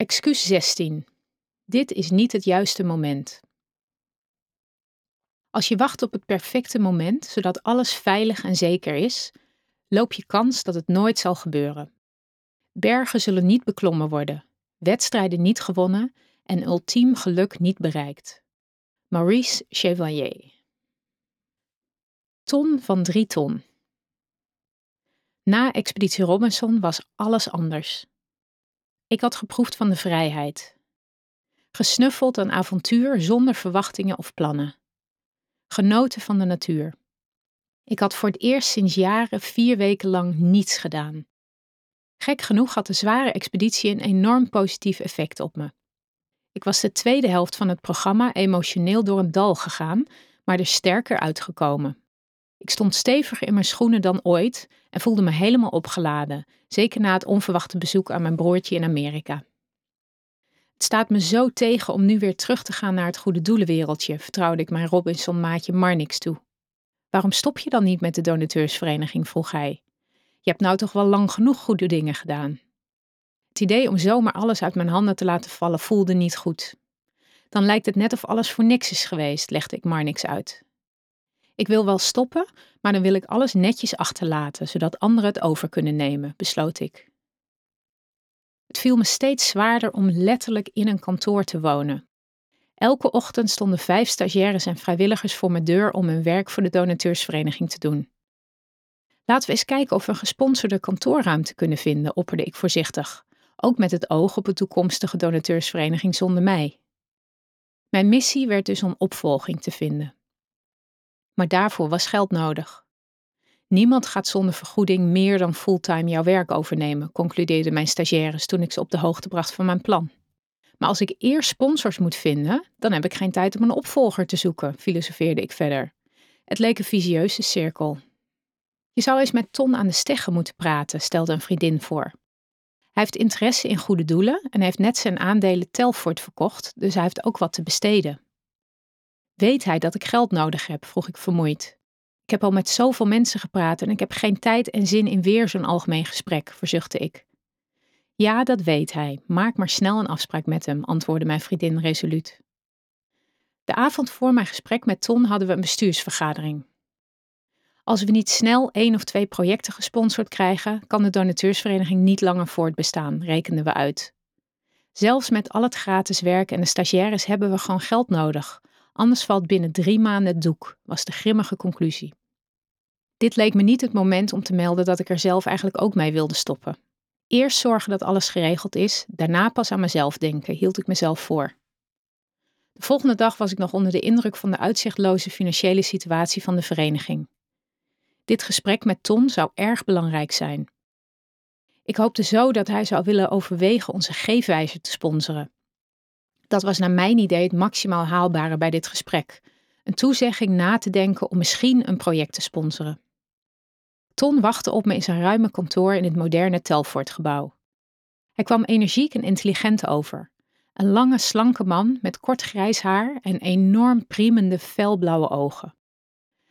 Excuus 16. Dit is niet het juiste moment. Als je wacht op het perfecte moment, zodat alles veilig en zeker is, loop je kans dat het nooit zal gebeuren. Bergen zullen niet beklommen worden, wedstrijden niet gewonnen en ultiem geluk niet bereikt. Maurice Chevalier. Ton van drie ton. Na Expeditie Robinson was alles anders. Ik had geproefd van de vrijheid. Gesnuffeld aan avontuur zonder verwachtingen of plannen. Genoten van de natuur. Ik had voor het eerst sinds jaren vier weken lang niets gedaan. Gek genoeg had de zware expeditie een enorm positief effect op me. Ik was de tweede helft van het programma emotioneel door een dal gegaan, maar er sterker uitgekomen. Ik stond steviger in mijn schoenen dan ooit en voelde me helemaal opgeladen, zeker na het onverwachte bezoek aan mijn broertje in Amerika. Het staat me zo tegen om nu weer terug te gaan naar het goede doelenwereldje, vertrouwde ik mijn Robinson-maatje Marnix toe. Waarom stop je dan niet met de donateursvereniging? vroeg hij. Je hebt nou toch wel lang genoeg goede dingen gedaan. Het idee om zomaar alles uit mijn handen te laten vallen voelde niet goed. Dan lijkt het net of alles voor niks is geweest, legde ik Marnix uit. Ik wil wel stoppen, maar dan wil ik alles netjes achterlaten, zodat anderen het over kunnen nemen, besloot ik. Het viel me steeds zwaarder om letterlijk in een kantoor te wonen. Elke ochtend stonden vijf stagiaires en vrijwilligers voor mijn deur om hun werk voor de donateursvereniging te doen. Laten we eens kijken of we een gesponsorde kantoorruimte kunnen vinden, opperde ik voorzichtig, ook met het oog op een toekomstige donateursvereniging zonder mij. Mijn missie werd dus om opvolging te vinden. Maar daarvoor was geld nodig. Niemand gaat zonder vergoeding meer dan fulltime jouw werk overnemen, concludeerden mijn stagiaires toen ik ze op de hoogte bracht van mijn plan. Maar als ik eerst sponsors moet vinden, dan heb ik geen tijd om een opvolger te zoeken, filosofeerde ik verder. Het leek een visieuze cirkel. Je zou eens met Ton aan de steggen moeten praten, stelde een vriendin voor. Hij heeft interesse in goede doelen en heeft net zijn aandelen Telfort verkocht, dus hij heeft ook wat te besteden. Weet hij dat ik geld nodig heb? vroeg ik vermoeid. Ik heb al met zoveel mensen gepraat en ik heb geen tijd en zin in weer zo'n algemeen gesprek, verzuchtte ik. Ja, dat weet hij. Maak maar snel een afspraak met hem, antwoordde mijn vriendin resoluut. De avond voor mijn gesprek met Ton hadden we een bestuursvergadering. Als we niet snel één of twee projecten gesponsord krijgen, kan de donateursvereniging niet langer voortbestaan, rekenden we uit. Zelfs met al het gratis werk en de stagiaires hebben we gewoon geld nodig. Anders valt binnen drie maanden het doek, was de grimmige conclusie. Dit leek me niet het moment om te melden dat ik er zelf eigenlijk ook mee wilde stoppen. Eerst zorgen dat alles geregeld is, daarna pas aan mezelf denken, hield ik mezelf voor. De volgende dag was ik nog onder de indruk van de uitzichtloze financiële situatie van de vereniging. Dit gesprek met Ton zou erg belangrijk zijn. Ik hoopte zo dat hij zou willen overwegen onze geefwijzer te sponsoren. Dat was naar mijn idee het maximaal haalbare bij dit gesprek. Een toezegging na te denken om misschien een project te sponsoren. Ton wachtte op me in zijn ruime kantoor in het moderne Telfort-gebouw. Hij kwam energiek en intelligent over. Een lange, slanke man met kort grijs haar en enorm priemende, felblauwe ogen.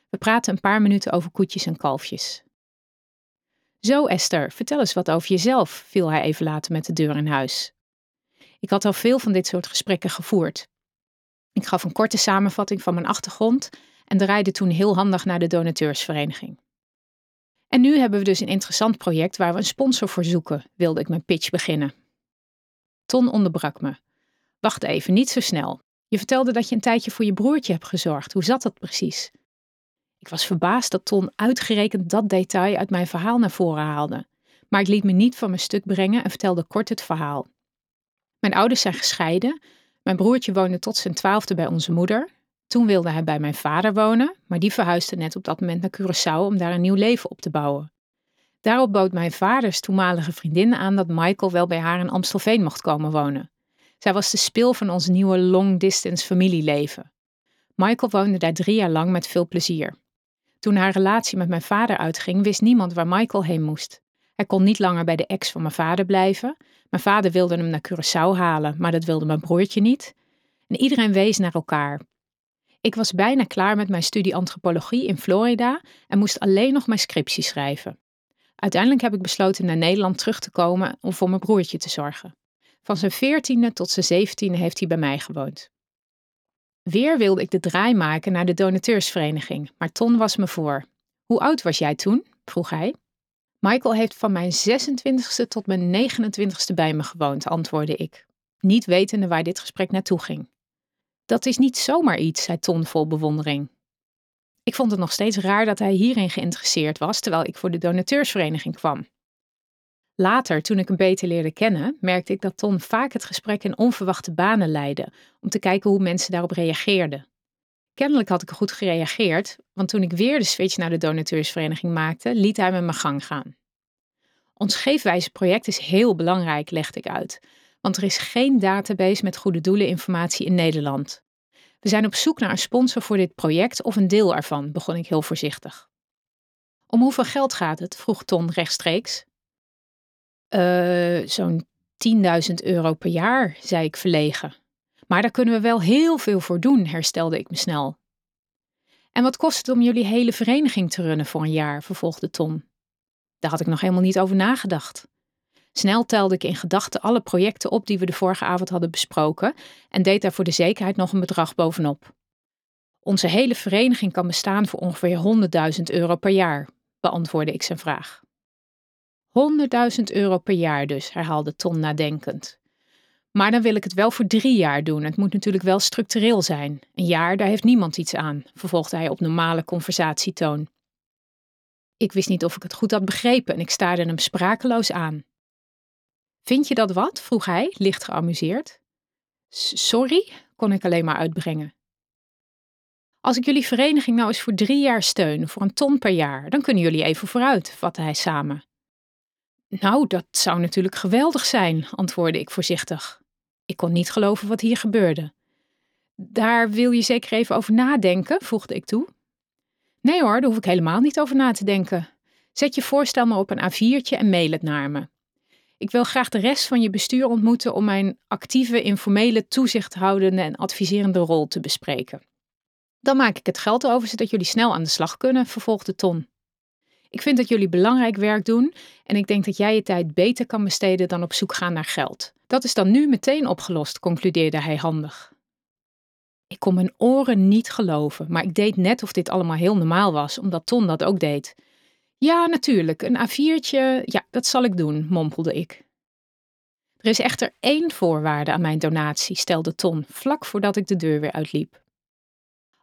We praten een paar minuten over koetjes en kalfjes. Zo, Esther, vertel eens wat over jezelf, viel hij even later met de deur in huis. Ik had al veel van dit soort gesprekken gevoerd. Ik gaf een korte samenvatting van mijn achtergrond en draaide toen heel handig naar de donateursvereniging. En nu hebben we dus een interessant project waar we een sponsor voor zoeken, wilde ik mijn pitch beginnen. Ton onderbrak me. Wacht even, niet zo snel. Je vertelde dat je een tijdje voor je broertje hebt gezorgd. Hoe zat dat precies? Ik was verbaasd dat Ton uitgerekend dat detail uit mijn verhaal naar voren haalde. Maar ik liet me niet van mijn stuk brengen en vertelde kort het verhaal. Mijn ouders zijn gescheiden. Mijn broertje woonde tot zijn twaalfde bij onze moeder. Toen wilde hij bij mijn vader wonen, maar die verhuisde net op dat moment naar Curaçao om daar een nieuw leven op te bouwen. Daarop bood mijn vaders toenmalige vriendin aan dat Michael wel bij haar in Amstelveen mocht komen wonen. Zij was de spil van ons nieuwe long-distance familieleven. Michael woonde daar drie jaar lang met veel plezier. Toen haar relatie met mijn vader uitging, wist niemand waar Michael heen moest. Hij kon niet langer bij de ex van mijn vader blijven. Mijn vader wilde hem naar Curaçao halen, maar dat wilde mijn broertje niet. En iedereen wees naar elkaar. Ik was bijna klaar met mijn studie antropologie in Florida en moest alleen nog mijn scriptie schrijven. Uiteindelijk heb ik besloten naar Nederland terug te komen om voor mijn broertje te zorgen. Van zijn veertiende tot zijn zeventiende heeft hij bij mij gewoond. Weer wilde ik de draai maken naar de donateursvereniging, maar Ton was me voor. Hoe oud was jij toen? vroeg hij. Michael heeft van mijn 26e tot mijn 29e bij me gewoond, antwoordde ik, niet wetende waar dit gesprek naartoe ging. Dat is niet zomaar iets, zei Ton vol bewondering. Ik vond het nog steeds raar dat hij hierin geïnteresseerd was, terwijl ik voor de donateursvereniging kwam. Later, toen ik hem beter leerde kennen, merkte ik dat Ton vaak het gesprek in onverwachte banen leidde, om te kijken hoe mensen daarop reageerden. Kennelijk had ik goed gereageerd, want toen ik weer de switch naar de donateursvereniging maakte, liet hij me mijn gang gaan. Ons geefwijze-project is heel belangrijk, legde ik uit, want er is geen database met goede doeleninformatie in Nederland. We zijn op zoek naar een sponsor voor dit project of een deel ervan, begon ik heel voorzichtig. Om hoeveel geld gaat het? vroeg Ton rechtstreeks. Uh, zo'n 10.000 euro per jaar, zei ik verlegen. Maar daar kunnen we wel heel veel voor doen, herstelde ik me snel. En wat kost het om jullie hele vereniging te runnen voor een jaar? vervolgde Tom. Daar had ik nog helemaal niet over nagedacht. Snel telde ik in gedachten alle projecten op die we de vorige avond hadden besproken en deed daar voor de zekerheid nog een bedrag bovenop. Onze hele vereniging kan bestaan voor ongeveer 100.000 euro per jaar, beantwoordde ik zijn vraag. 100.000 euro per jaar dus, herhaalde Ton nadenkend. Maar dan wil ik het wel voor drie jaar doen. Het moet natuurlijk wel structureel zijn. Een jaar, daar heeft niemand iets aan, vervolgde hij op normale conversatietoon. Ik wist niet of ik het goed had begrepen en ik staarde hem sprakeloos aan. Vind je dat wat? vroeg hij, licht geamuseerd. Sorry, kon ik alleen maar uitbrengen. Als ik jullie vereniging nou eens voor drie jaar steun, voor een ton per jaar, dan kunnen jullie even vooruit, vatte hij samen. Nou, dat zou natuurlijk geweldig zijn, antwoordde ik voorzichtig. Ik kon niet geloven wat hier gebeurde. Daar wil je zeker even over nadenken, voegde ik toe. Nee hoor, daar hoef ik helemaal niet over na te denken. Zet je voorstel maar op een A4'tje en mail het naar me. Ik wil graag de rest van je bestuur ontmoeten om mijn actieve, informele, toezichthoudende en adviserende rol te bespreken. Dan maak ik het geld over zodat jullie snel aan de slag kunnen, vervolgde Ton. Ik vind dat jullie belangrijk werk doen en ik denk dat jij je tijd beter kan besteden dan op zoek gaan naar geld. Dat is dan nu meteen opgelost, concludeerde hij handig. Ik kon mijn oren niet geloven, maar ik deed net of dit allemaal heel normaal was, omdat Ton dat ook deed. Ja, natuurlijk, een A4'tje, ja, dat zal ik doen, mompelde ik. Er is echter één voorwaarde aan mijn donatie, stelde Ton, vlak voordat ik de deur weer uitliep.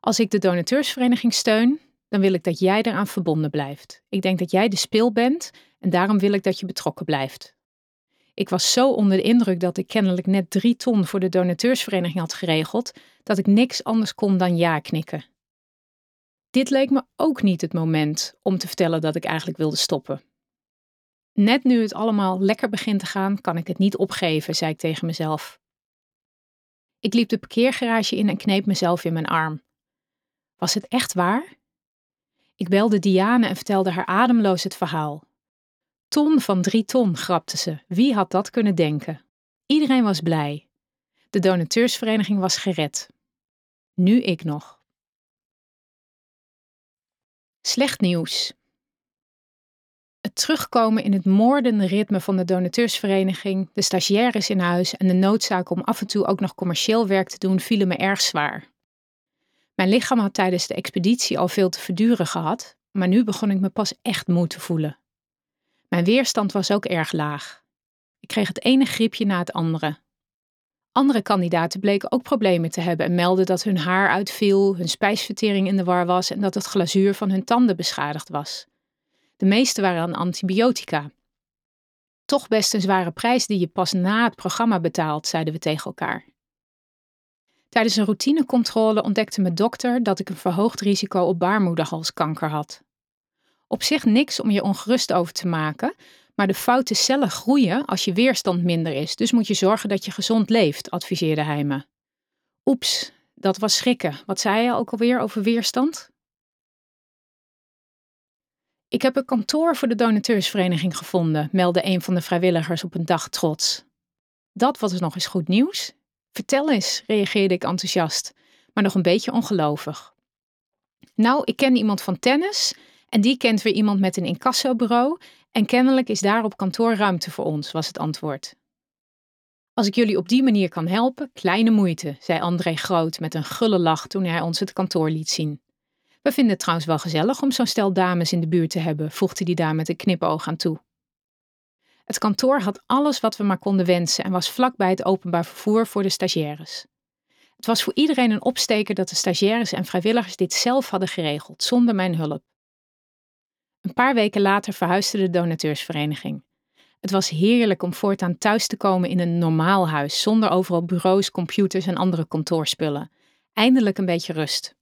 Als ik de donateursvereniging steun, dan wil ik dat jij eraan verbonden blijft. Ik denk dat jij de speel bent en daarom wil ik dat je betrokken blijft. Ik was zo onder de indruk dat ik kennelijk net drie ton voor de donateursvereniging had geregeld, dat ik niks anders kon dan ja knikken. Dit leek me ook niet het moment om te vertellen dat ik eigenlijk wilde stoppen. Net nu het allemaal lekker begint te gaan, kan ik het niet opgeven, zei ik tegen mezelf. Ik liep de parkeergarage in en kneep mezelf in mijn arm. Was het echt waar? Ik belde Diane en vertelde haar ademloos het verhaal. Ton van drie ton, grapte ze. Wie had dat kunnen denken? Iedereen was blij. De donateursvereniging was gered. Nu ik nog. Slecht nieuws. Het terugkomen in het moordende ritme van de donateursvereniging, de stagiaires in huis en de noodzaak om af en toe ook nog commercieel werk te doen vielen me erg zwaar. Mijn lichaam had tijdens de expeditie al veel te verduren gehad, maar nu begon ik me pas echt moe te voelen. Mijn weerstand was ook erg laag. Ik kreeg het ene griepje na het andere. Andere kandidaten bleken ook problemen te hebben en meldden dat hun haar uitviel, hun spijsvertering in de war was en dat het glazuur van hun tanden beschadigd was. De meeste waren aan antibiotica. Toch best een zware prijs die je pas na het programma betaalt, zeiden we tegen elkaar. Tijdens een routinecontrole ontdekte mijn dokter dat ik een verhoogd risico op baarmoederhalskanker had. Op zich niks om je ongerust over te maken, maar de foute cellen groeien als je weerstand minder is, dus moet je zorgen dat je gezond leeft, adviseerde hij me. Oeps, dat was schrikken. Wat zei je ook alweer over weerstand? Ik heb een kantoor voor de donateursvereniging gevonden, meldde een van de vrijwilligers op een dag trots. Dat was nog eens goed nieuws. Vertel eens, reageerde ik enthousiast, maar nog een beetje ongelovig. Nou, ik ken iemand van tennis en die kent weer iemand met een incassobureau en kennelijk is daar op kantoor ruimte voor ons, was het antwoord. Als ik jullie op die manier kan helpen, kleine moeite, zei André Groot met een gulle lach toen hij ons het kantoor liet zien. We vinden het trouwens wel gezellig om zo'n stel dames in de buurt te hebben, voegde hij daar met een knipoog aan toe. Het kantoor had alles wat we maar konden wensen en was vlakbij het openbaar vervoer voor de stagiaires. Het was voor iedereen een opsteker dat de stagiaires en vrijwilligers dit zelf hadden geregeld, zonder mijn hulp. Een paar weken later verhuisde de donateursvereniging. Het was heerlijk om voortaan thuis te komen in een normaal huis, zonder overal bureaus, computers en andere kantoorspullen. Eindelijk een beetje rust.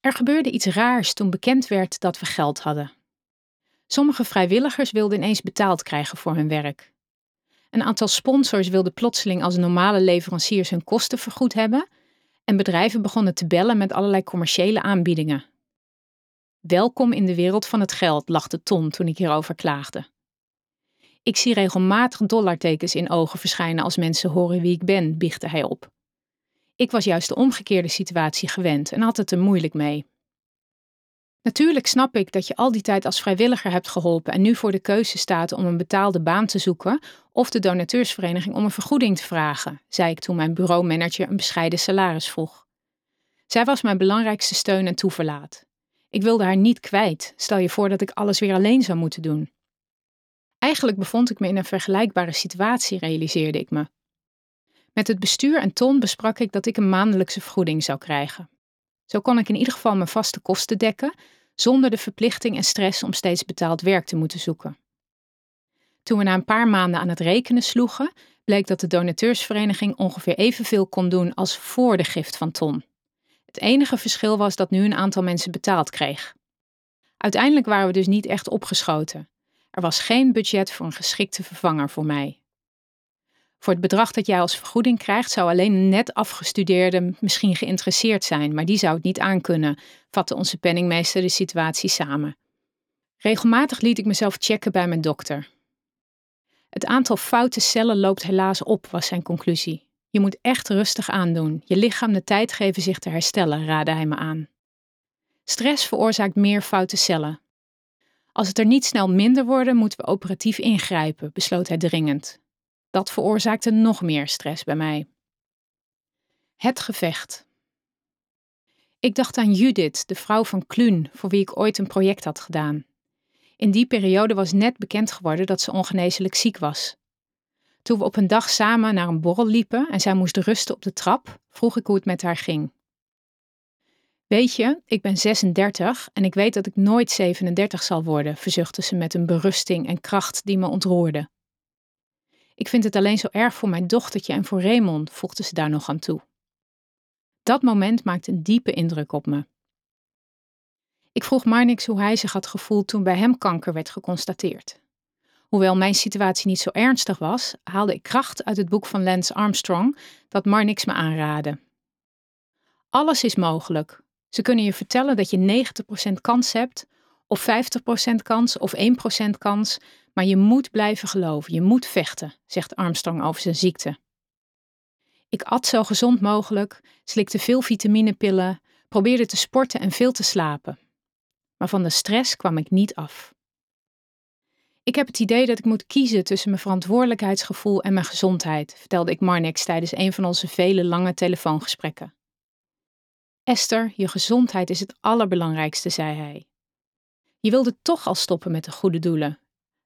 Er gebeurde iets raars toen bekend werd dat we geld hadden. Sommige vrijwilligers wilden ineens betaald krijgen voor hun werk. Een aantal sponsors wilden plotseling als normale leveranciers hun kosten vergoed hebben en bedrijven begonnen te bellen met allerlei commerciële aanbiedingen. Welkom in de wereld van het geld, lachte Tom toen ik hierover klaagde. Ik zie regelmatig dollartekens in ogen verschijnen als mensen horen wie ik ben, biechte hij op. Ik was juist de omgekeerde situatie gewend en had het er moeilijk mee. Natuurlijk snap ik dat je al die tijd als vrijwilliger hebt geholpen en nu voor de keuze staat om een betaalde baan te zoeken of de donateursvereniging om een vergoeding te vragen, zei ik toen mijn bureaumanager een bescheiden salaris vroeg. Zij was mijn belangrijkste steun en toeverlaat. Ik wilde haar niet kwijt, stel je voor dat ik alles weer alleen zou moeten doen. Eigenlijk bevond ik me in een vergelijkbare situatie, realiseerde ik me. Met het bestuur en Ton besprak ik dat ik een maandelijkse vergoeding zou krijgen. Zo kon ik in ieder geval mijn vaste kosten dekken, zonder de verplichting en stress om steeds betaald werk te moeten zoeken. Toen we na een paar maanden aan het rekenen sloegen, bleek dat de donateursvereniging ongeveer evenveel kon doen als voor de gift van Ton. Het enige verschil was dat nu een aantal mensen betaald kreeg. Uiteindelijk waren we dus niet echt opgeschoten. Er was geen budget voor een geschikte vervanger voor mij. Voor het bedrag dat jij als vergoeding krijgt, zou alleen een net afgestudeerde misschien geïnteresseerd zijn, maar die zou het niet aankunnen, vatte onze penningmeester de situatie samen. Regelmatig liet ik mezelf checken bij mijn dokter. Het aantal foute cellen loopt helaas op, was zijn conclusie. Je moet echt rustig aandoen, je lichaam de tijd geven zich te herstellen, raadde hij me aan. Stress veroorzaakt meer foute cellen. Als het er niet snel minder worden, moeten we operatief ingrijpen, besloot hij dringend. Dat veroorzaakte nog meer stress bij mij. Het gevecht. Ik dacht aan Judith, de vrouw van Kluun, voor wie ik ooit een project had gedaan. In die periode was net bekend geworden dat ze ongeneeslijk ziek was. Toen we op een dag samen naar een borrel liepen en zij moest rusten op de trap, vroeg ik hoe het met haar ging. Weet je, ik ben 36 en ik weet dat ik nooit 37 zal worden, verzuchtte ze met een berusting en kracht die me ontroerde. Ik vind het alleen zo erg voor mijn dochtertje en voor Raymond, voegde ze daar nog aan toe. Dat moment maakte een diepe indruk op me. Ik vroeg Marnix hoe hij zich had gevoeld toen bij hem kanker werd geconstateerd. Hoewel mijn situatie niet zo ernstig was, haalde ik kracht uit het boek van Lance Armstrong dat Marnix me aanraadde. Alles is mogelijk. Ze kunnen je vertellen dat je 90% kans hebt, of 50% kans, of 1% kans, maar je moet blijven geloven, je moet vechten, zegt Armstrong over zijn ziekte. Ik at zo gezond mogelijk, slikte veel vitaminepillen, probeerde te sporten en veel te slapen. Maar van de stress kwam ik niet af. Ik heb het idee dat ik moet kiezen tussen mijn verantwoordelijkheidsgevoel en mijn gezondheid, vertelde ik Marnix tijdens een van onze vele lange telefoongesprekken. Esther, je gezondheid is het allerbelangrijkste, zei hij. Je wilde toch al stoppen met de goede doelen,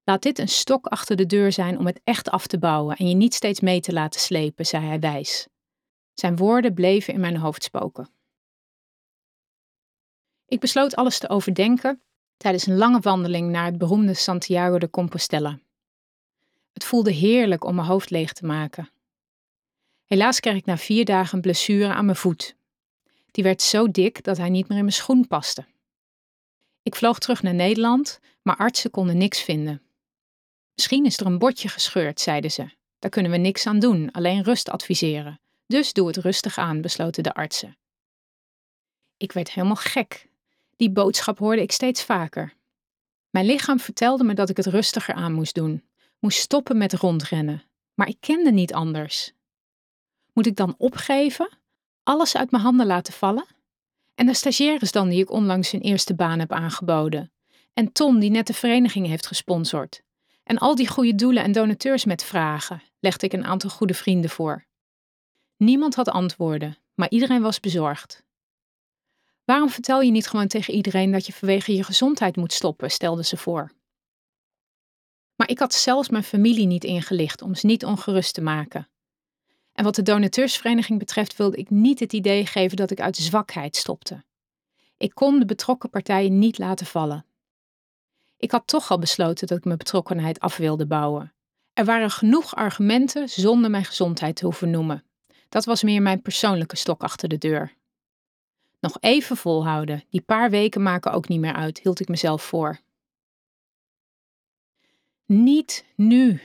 Laat dit een stok achter de deur zijn om het echt af te bouwen en je niet steeds mee te laten slepen, zei hij wijs. Zijn woorden bleven in mijn hoofd spoken. Ik besloot alles te overdenken tijdens een lange wandeling naar het beroemde Santiago de Compostela. Het voelde heerlijk om mijn hoofd leeg te maken. Helaas kreeg ik na vier dagen een blessure aan mijn voet. Die werd zo dik dat hij niet meer in mijn schoen paste. Ik vloog terug naar Nederland, maar artsen konden niks vinden. Misschien is er een bordje gescheurd, zeiden ze. Daar kunnen we niks aan doen, alleen rust adviseren. Dus doe het rustig aan, besloten de artsen. Ik werd helemaal gek. Die boodschap hoorde ik steeds vaker. Mijn lichaam vertelde me dat ik het rustiger aan moest doen, moest stoppen met rondrennen. Maar ik kende niet anders. Moet ik dan opgeven? Alles uit mijn handen laten vallen? En de stagiaires dan die ik onlangs hun eerste baan heb aangeboden? En Tom die net de vereniging heeft gesponsord? En al die goede doelen en donateurs met vragen. legde ik een aantal goede vrienden voor. Niemand had antwoorden, maar iedereen was bezorgd. Waarom vertel je niet gewoon tegen iedereen dat je vanwege je gezondheid moet stoppen? stelde ze voor. Maar ik had zelfs mijn familie niet ingelicht om ze niet ongerust te maken. En wat de donateursvereniging betreft wilde ik niet het idee geven dat ik uit zwakheid stopte. Ik kon de betrokken partijen niet laten vallen. Ik had toch al besloten dat ik mijn betrokkenheid af wilde bouwen. Er waren genoeg argumenten zonder mijn gezondheid te hoeven noemen. Dat was meer mijn persoonlijke stok achter de deur. Nog even volhouden, die paar weken maken ook niet meer uit, hield ik mezelf voor. Niet nu.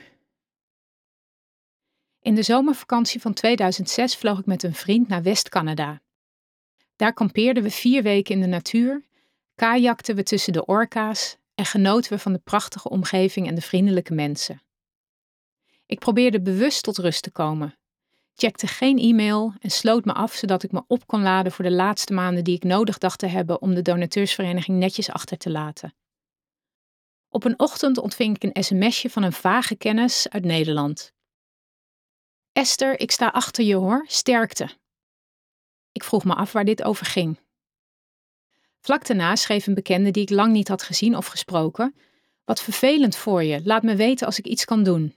In de zomervakantie van 2006 vloog ik met een vriend naar West-Canada. Daar kampeerden we vier weken in de natuur, kajakten we tussen de orka's en genoten we van de prachtige omgeving en de vriendelijke mensen. Ik probeerde bewust tot rust te komen, checkte geen e-mail en sloot me af zodat ik me op kon laden voor de laatste maanden die ik nodig dacht te hebben om de donateursvereniging netjes achter te laten. Op een ochtend ontving ik een sms'je van een vage kennis uit Nederland. Esther, ik sta achter je hoor, sterkte. Ik vroeg me af waar dit over ging. Vlak daarna schreef een bekende die ik lang niet had gezien of gesproken: Wat vervelend voor je, laat me weten als ik iets kan doen.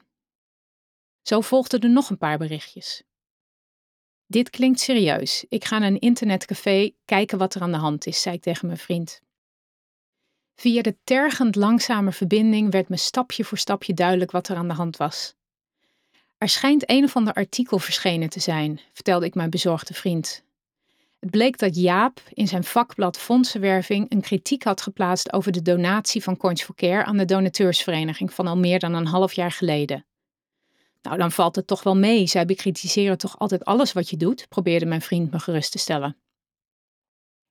Zo volgden er nog een paar berichtjes. Dit klinkt serieus. Ik ga naar een internetcafé kijken wat er aan de hand is, zei ik tegen mijn vriend. Via de tergend langzame verbinding werd me stapje voor stapje duidelijk wat er aan de hand was. Er schijnt een of ander artikel verschenen te zijn, vertelde ik mijn bezorgde vriend. Het bleek dat Jaap in zijn vakblad Fondsenwerving een kritiek had geplaatst over de donatie van Coins for Care aan de donateursvereniging van al meer dan een half jaar geleden. Nou, dan valt het toch wel mee. Zij bekritiseren toch altijd alles wat je doet, probeerde mijn vriend me gerust te stellen.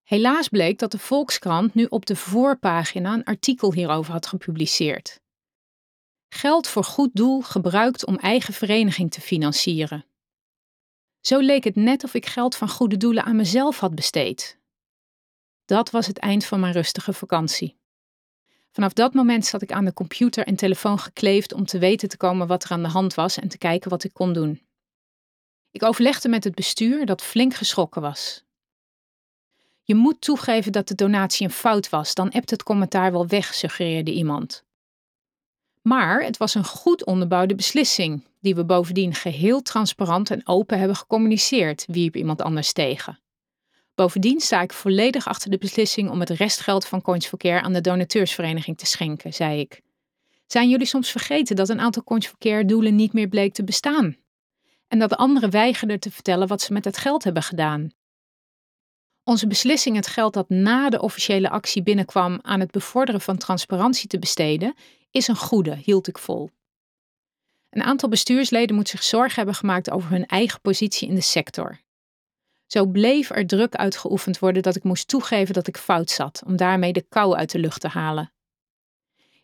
Helaas bleek dat de Volkskrant nu op de voorpagina een artikel hierover had gepubliceerd. Geld voor goed doel gebruikt om eigen vereniging te financieren. Zo leek het net of ik geld van goede doelen aan mezelf had besteed. Dat was het eind van mijn rustige vakantie. Vanaf dat moment zat ik aan de computer en telefoon gekleefd om te weten te komen wat er aan de hand was en te kijken wat ik kon doen. Ik overlegde met het bestuur dat flink geschrokken was. Je moet toegeven dat de donatie een fout was, dan ebt het commentaar wel weg, suggereerde iemand. Maar het was een goed onderbouwde beslissing, die we bovendien geheel transparant en open hebben gecommuniceerd, wierp iemand anders tegen. Bovendien sta ik volledig achter de beslissing om het restgeld van Coins for aan de donateursvereniging te schenken, zei ik. Zijn jullie soms vergeten dat een aantal Coins for doelen niet meer bleek te bestaan? En dat de anderen weigerden te vertellen wat ze met het geld hebben gedaan? Onze beslissing het geld dat na de officiële actie binnenkwam aan het bevorderen van transparantie te besteden, is een goede, hield ik vol. Een aantal bestuursleden moet zich zorgen hebben gemaakt over hun eigen positie in de sector. Zo bleef er druk uitgeoefend worden dat ik moest toegeven dat ik fout zat, om daarmee de kou uit de lucht te halen.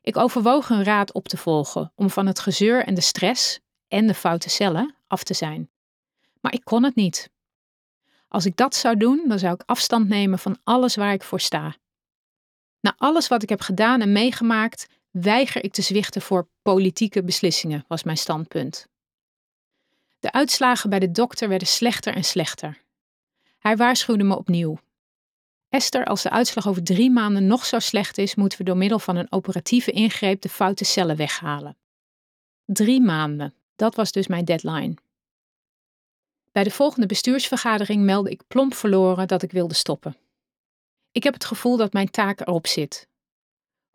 Ik overwoog een raad op te volgen om van het gezeur en de stress en de foute cellen af te zijn. Maar ik kon het niet. Als ik dat zou doen, dan zou ik afstand nemen van alles waar ik voor sta. Na alles wat ik heb gedaan en meegemaakt, weiger ik te zwichten voor politieke beslissingen, was mijn standpunt. De uitslagen bij de dokter werden slechter en slechter. Hij waarschuwde me opnieuw. Esther, als de uitslag over drie maanden nog zo slecht is, moeten we door middel van een operatieve ingreep de foute cellen weghalen. Drie maanden, dat was dus mijn deadline. Bij de volgende bestuursvergadering meldde ik plomp verloren dat ik wilde stoppen. Ik heb het gevoel dat mijn taak erop zit.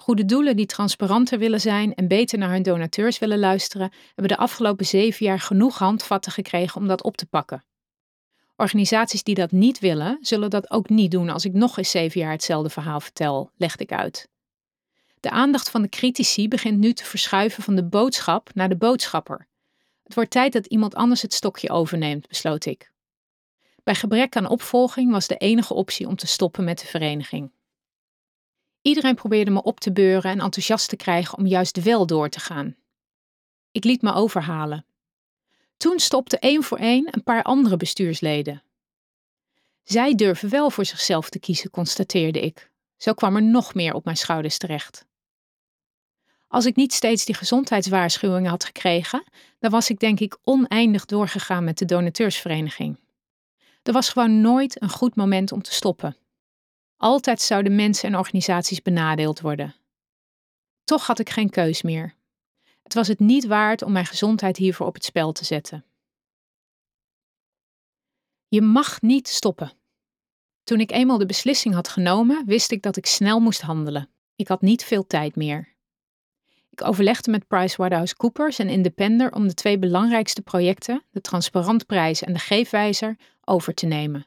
Goede doelen die transparanter willen zijn en beter naar hun donateurs willen luisteren, hebben de afgelopen zeven jaar genoeg handvatten gekregen om dat op te pakken. Organisaties die dat niet willen, zullen dat ook niet doen als ik nog eens zeven jaar hetzelfde verhaal vertel, legde ik uit. De aandacht van de critici begint nu te verschuiven van de boodschap naar de boodschapper. Het wordt tijd dat iemand anders het stokje overneemt, besloot ik. Bij gebrek aan opvolging was de enige optie om te stoppen met de vereniging. Iedereen probeerde me op te beuren en enthousiast te krijgen om juist wel door te gaan. Ik liet me overhalen. Toen stopte één voor één een paar andere bestuursleden. Zij durven wel voor zichzelf te kiezen, constateerde ik. Zo kwam er nog meer op mijn schouders terecht. Als ik niet steeds die gezondheidswaarschuwingen had gekregen, dan was ik denk ik oneindig doorgegaan met de donateursvereniging. Er was gewoon nooit een goed moment om te stoppen. Altijd zouden mensen en organisaties benadeeld worden. Toch had ik geen keus meer. Het was het niet waard om mijn gezondheid hiervoor op het spel te zetten. Je mag niet stoppen. Toen ik eenmaal de beslissing had genomen, wist ik dat ik snel moest handelen. Ik had niet veel tijd meer. Ik overlegde met PricewaterhouseCoopers en Independer om de twee belangrijkste projecten, de Transparantprijs en de Geefwijzer, over te nemen.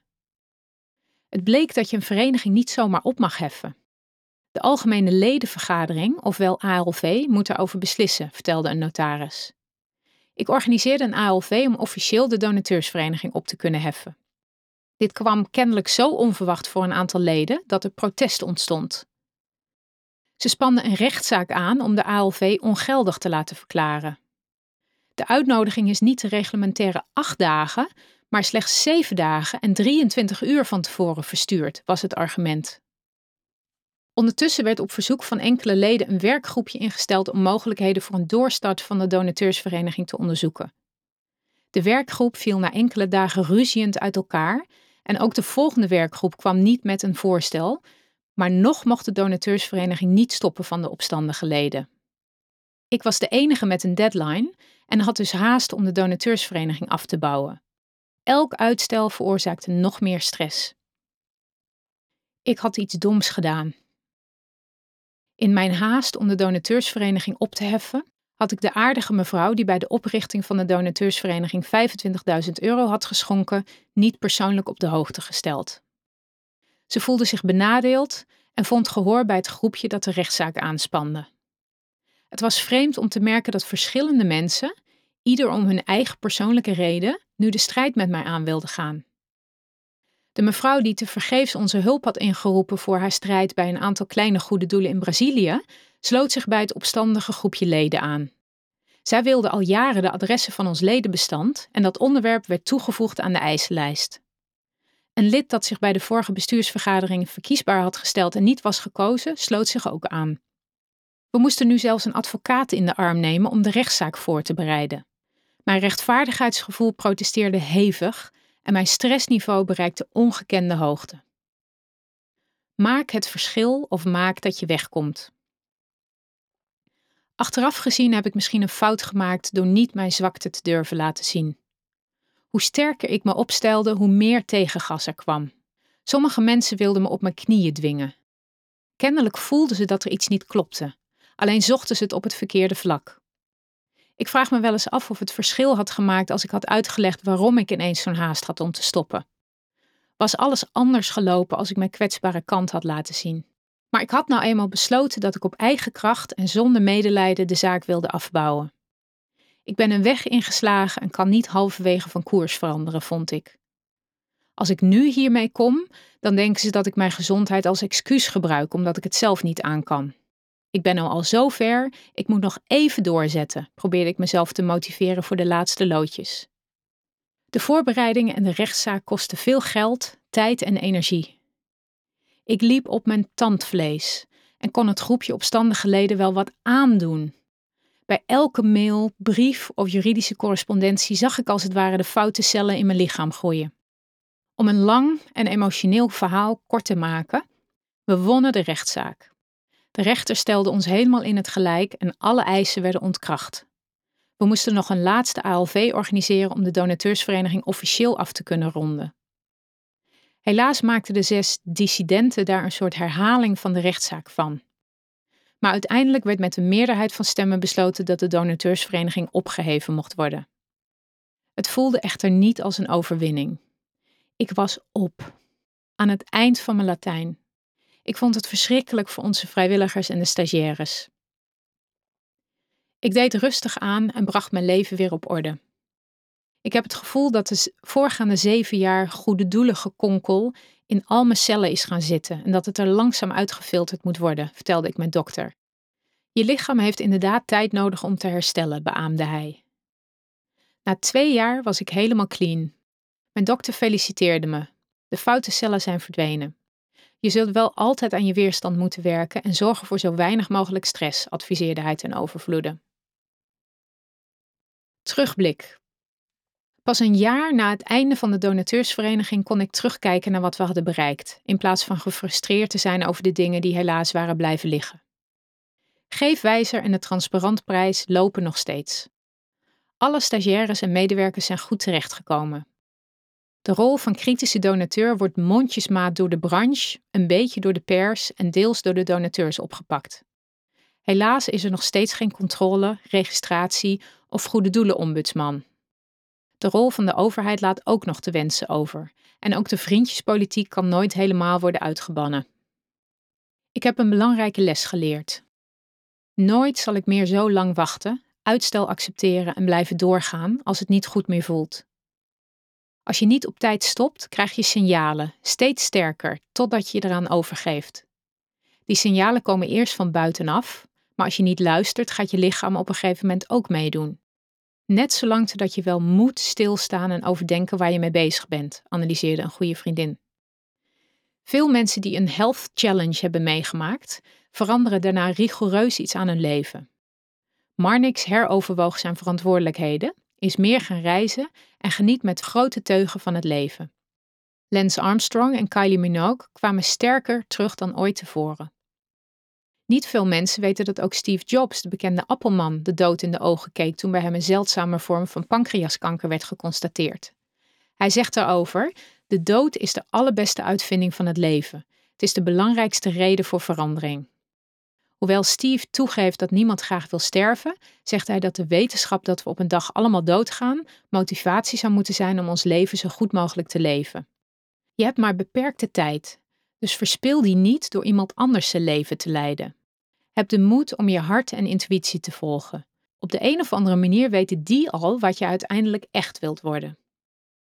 Het bleek dat je een vereniging niet zomaar op mag heffen. De Algemene Ledenvergadering, ofwel ALV, moet erover beslissen, vertelde een notaris. Ik organiseerde een ALV om officieel de donateursvereniging op te kunnen heffen. Dit kwam kennelijk zo onverwacht voor een aantal leden dat er protest ontstond. Ze spanden een rechtszaak aan om de ALV ongeldig te laten verklaren. De uitnodiging is niet de reglementaire acht dagen, maar slechts zeven dagen en 23 uur van tevoren verstuurd, was het argument. Ondertussen werd op verzoek van enkele leden een werkgroepje ingesteld om mogelijkheden voor een doorstart van de donateursvereniging te onderzoeken. De werkgroep viel na enkele dagen ruziend uit elkaar en ook de volgende werkgroep kwam niet met een voorstel, maar nog mocht de donateursvereniging niet stoppen van de opstandige leden. Ik was de enige met een deadline en had dus haast om de donateursvereniging af te bouwen. Elk uitstel veroorzaakte nog meer stress. Ik had iets doms gedaan. In mijn haast om de donateursvereniging op te heffen, had ik de aardige mevrouw die bij de oprichting van de donateursvereniging 25.000 euro had geschonken, niet persoonlijk op de hoogte gesteld. Ze voelde zich benadeeld en vond gehoor bij het groepje dat de rechtszaak aanspande. Het was vreemd om te merken dat verschillende mensen, ieder om hun eigen persoonlijke reden, nu de strijd met mij aan wilden gaan. De mevrouw die tevergeefs onze hulp had ingeroepen voor haar strijd bij een aantal kleine goede doelen in Brazilië, sloot zich bij het opstandige groepje leden aan. Zij wilde al jaren de adressen van ons ledenbestand en dat onderwerp werd toegevoegd aan de eisenlijst. Een lid dat zich bij de vorige bestuursvergadering verkiesbaar had gesteld en niet was gekozen, sloot zich ook aan. We moesten nu zelfs een advocaat in de arm nemen om de rechtszaak voor te bereiden. Mijn rechtvaardigheidsgevoel protesteerde hevig en mijn stressniveau bereikte ongekende hoogte. Maak het verschil of maak dat je wegkomt. Achteraf gezien heb ik misschien een fout gemaakt door niet mijn zwakte te durven laten zien. Hoe sterker ik me opstelde, hoe meer tegengas er kwam. Sommige mensen wilden me op mijn knieën dwingen. Kennelijk voelden ze dat er iets niet klopte, alleen zochten ze het op het verkeerde vlak. Ik vraag me wel eens af of het verschil had gemaakt als ik had uitgelegd waarom ik ineens zo'n haast had om te stoppen. Was alles anders gelopen als ik mijn kwetsbare kant had laten zien? Maar ik had nou eenmaal besloten dat ik op eigen kracht en zonder medelijden de zaak wilde afbouwen. Ik ben een weg ingeslagen en kan niet halverwege van koers veranderen, vond ik. Als ik nu hiermee kom, dan denken ze dat ik mijn gezondheid als excuus gebruik omdat ik het zelf niet aan kan. Ik ben nu al zo ver, ik moet nog even doorzetten, probeerde ik mezelf te motiveren voor de laatste loodjes. De voorbereidingen en de rechtszaak kosten veel geld, tijd en energie. Ik liep op mijn tandvlees en kon het groepje opstandige leden wel wat aandoen. Bij elke mail, brief of juridische correspondentie zag ik als het ware de foute cellen in mijn lichaam groeien. Om een lang en emotioneel verhaal kort te maken, we wonnen de rechtszaak. De rechter stelde ons helemaal in het gelijk en alle eisen werden ontkracht. We moesten nog een laatste ALV organiseren om de donateursvereniging officieel af te kunnen ronden. Helaas maakten de zes dissidenten daar een soort herhaling van de rechtszaak van. Maar uiteindelijk werd met een meerderheid van stemmen besloten dat de donateursvereniging opgeheven mocht worden. Het voelde echter niet als een overwinning. Ik was op, aan het eind van mijn Latijn. Ik vond het verschrikkelijk voor onze vrijwilligers en de stagiaires. Ik deed rustig aan en bracht mijn leven weer op orde. Ik heb het gevoel dat de voorgaande zeven jaar goede doelen gekonkel in al mijn cellen is gaan zitten en dat het er langzaam uitgefilterd moet worden, vertelde ik mijn dokter. Je lichaam heeft inderdaad tijd nodig om te herstellen, beaamde hij. Na twee jaar was ik helemaal clean. Mijn dokter feliciteerde me. De foute cellen zijn verdwenen. Je zult wel altijd aan je weerstand moeten werken en zorgen voor zo weinig mogelijk stress, adviseerde hij ten overvloede. Terugblik. Pas een jaar na het einde van de donateursvereniging kon ik terugkijken naar wat we hadden bereikt, in plaats van gefrustreerd te zijn over de dingen die helaas waren blijven liggen. Geefwijzer en de Transparantprijs lopen nog steeds. Alle stagiaires en medewerkers zijn goed terechtgekomen. De rol van kritische donateur wordt mondjesmaat door de branche, een beetje door de pers en deels door de donateurs opgepakt. Helaas is er nog steeds geen controle, registratie of goede doelenombudsman. De rol van de overheid laat ook nog te wensen over. En ook de vriendjespolitiek kan nooit helemaal worden uitgebannen. Ik heb een belangrijke les geleerd. Nooit zal ik meer zo lang wachten, uitstel accepteren en blijven doorgaan als het niet goed meer voelt. Als je niet op tijd stopt, krijg je signalen, steeds sterker, totdat je je eraan overgeeft. Die signalen komen eerst van buitenaf, maar als je niet luistert, gaat je lichaam op een gegeven moment ook meedoen. Net zolang totdat je wel moet stilstaan en overdenken waar je mee bezig bent, analyseerde een goede vriendin. Veel mensen die een health challenge hebben meegemaakt, veranderen daarna rigoureus iets aan hun leven. Marnix heroverwoog zijn verantwoordelijkheden, is meer gaan reizen en geniet met grote teugen van het leven. Lance Armstrong en Kylie Minogue kwamen sterker terug dan ooit tevoren. Niet veel mensen weten dat ook Steve Jobs, de bekende appelman, de dood in de ogen keek toen bij hem een zeldzame vorm van pancreaskanker werd geconstateerd. Hij zegt daarover: De dood is de allerbeste uitvinding van het leven. Het is de belangrijkste reden voor verandering. Hoewel Steve toegeeft dat niemand graag wil sterven, zegt hij dat de wetenschap dat we op een dag allemaal doodgaan motivatie zou moeten zijn om ons leven zo goed mogelijk te leven. Je hebt maar beperkte tijd dus verspil die niet door iemand anders zijn leven te leiden. Heb de moed om je hart en intuïtie te volgen. Op de een of andere manier weten die al wat je uiteindelijk echt wilt worden.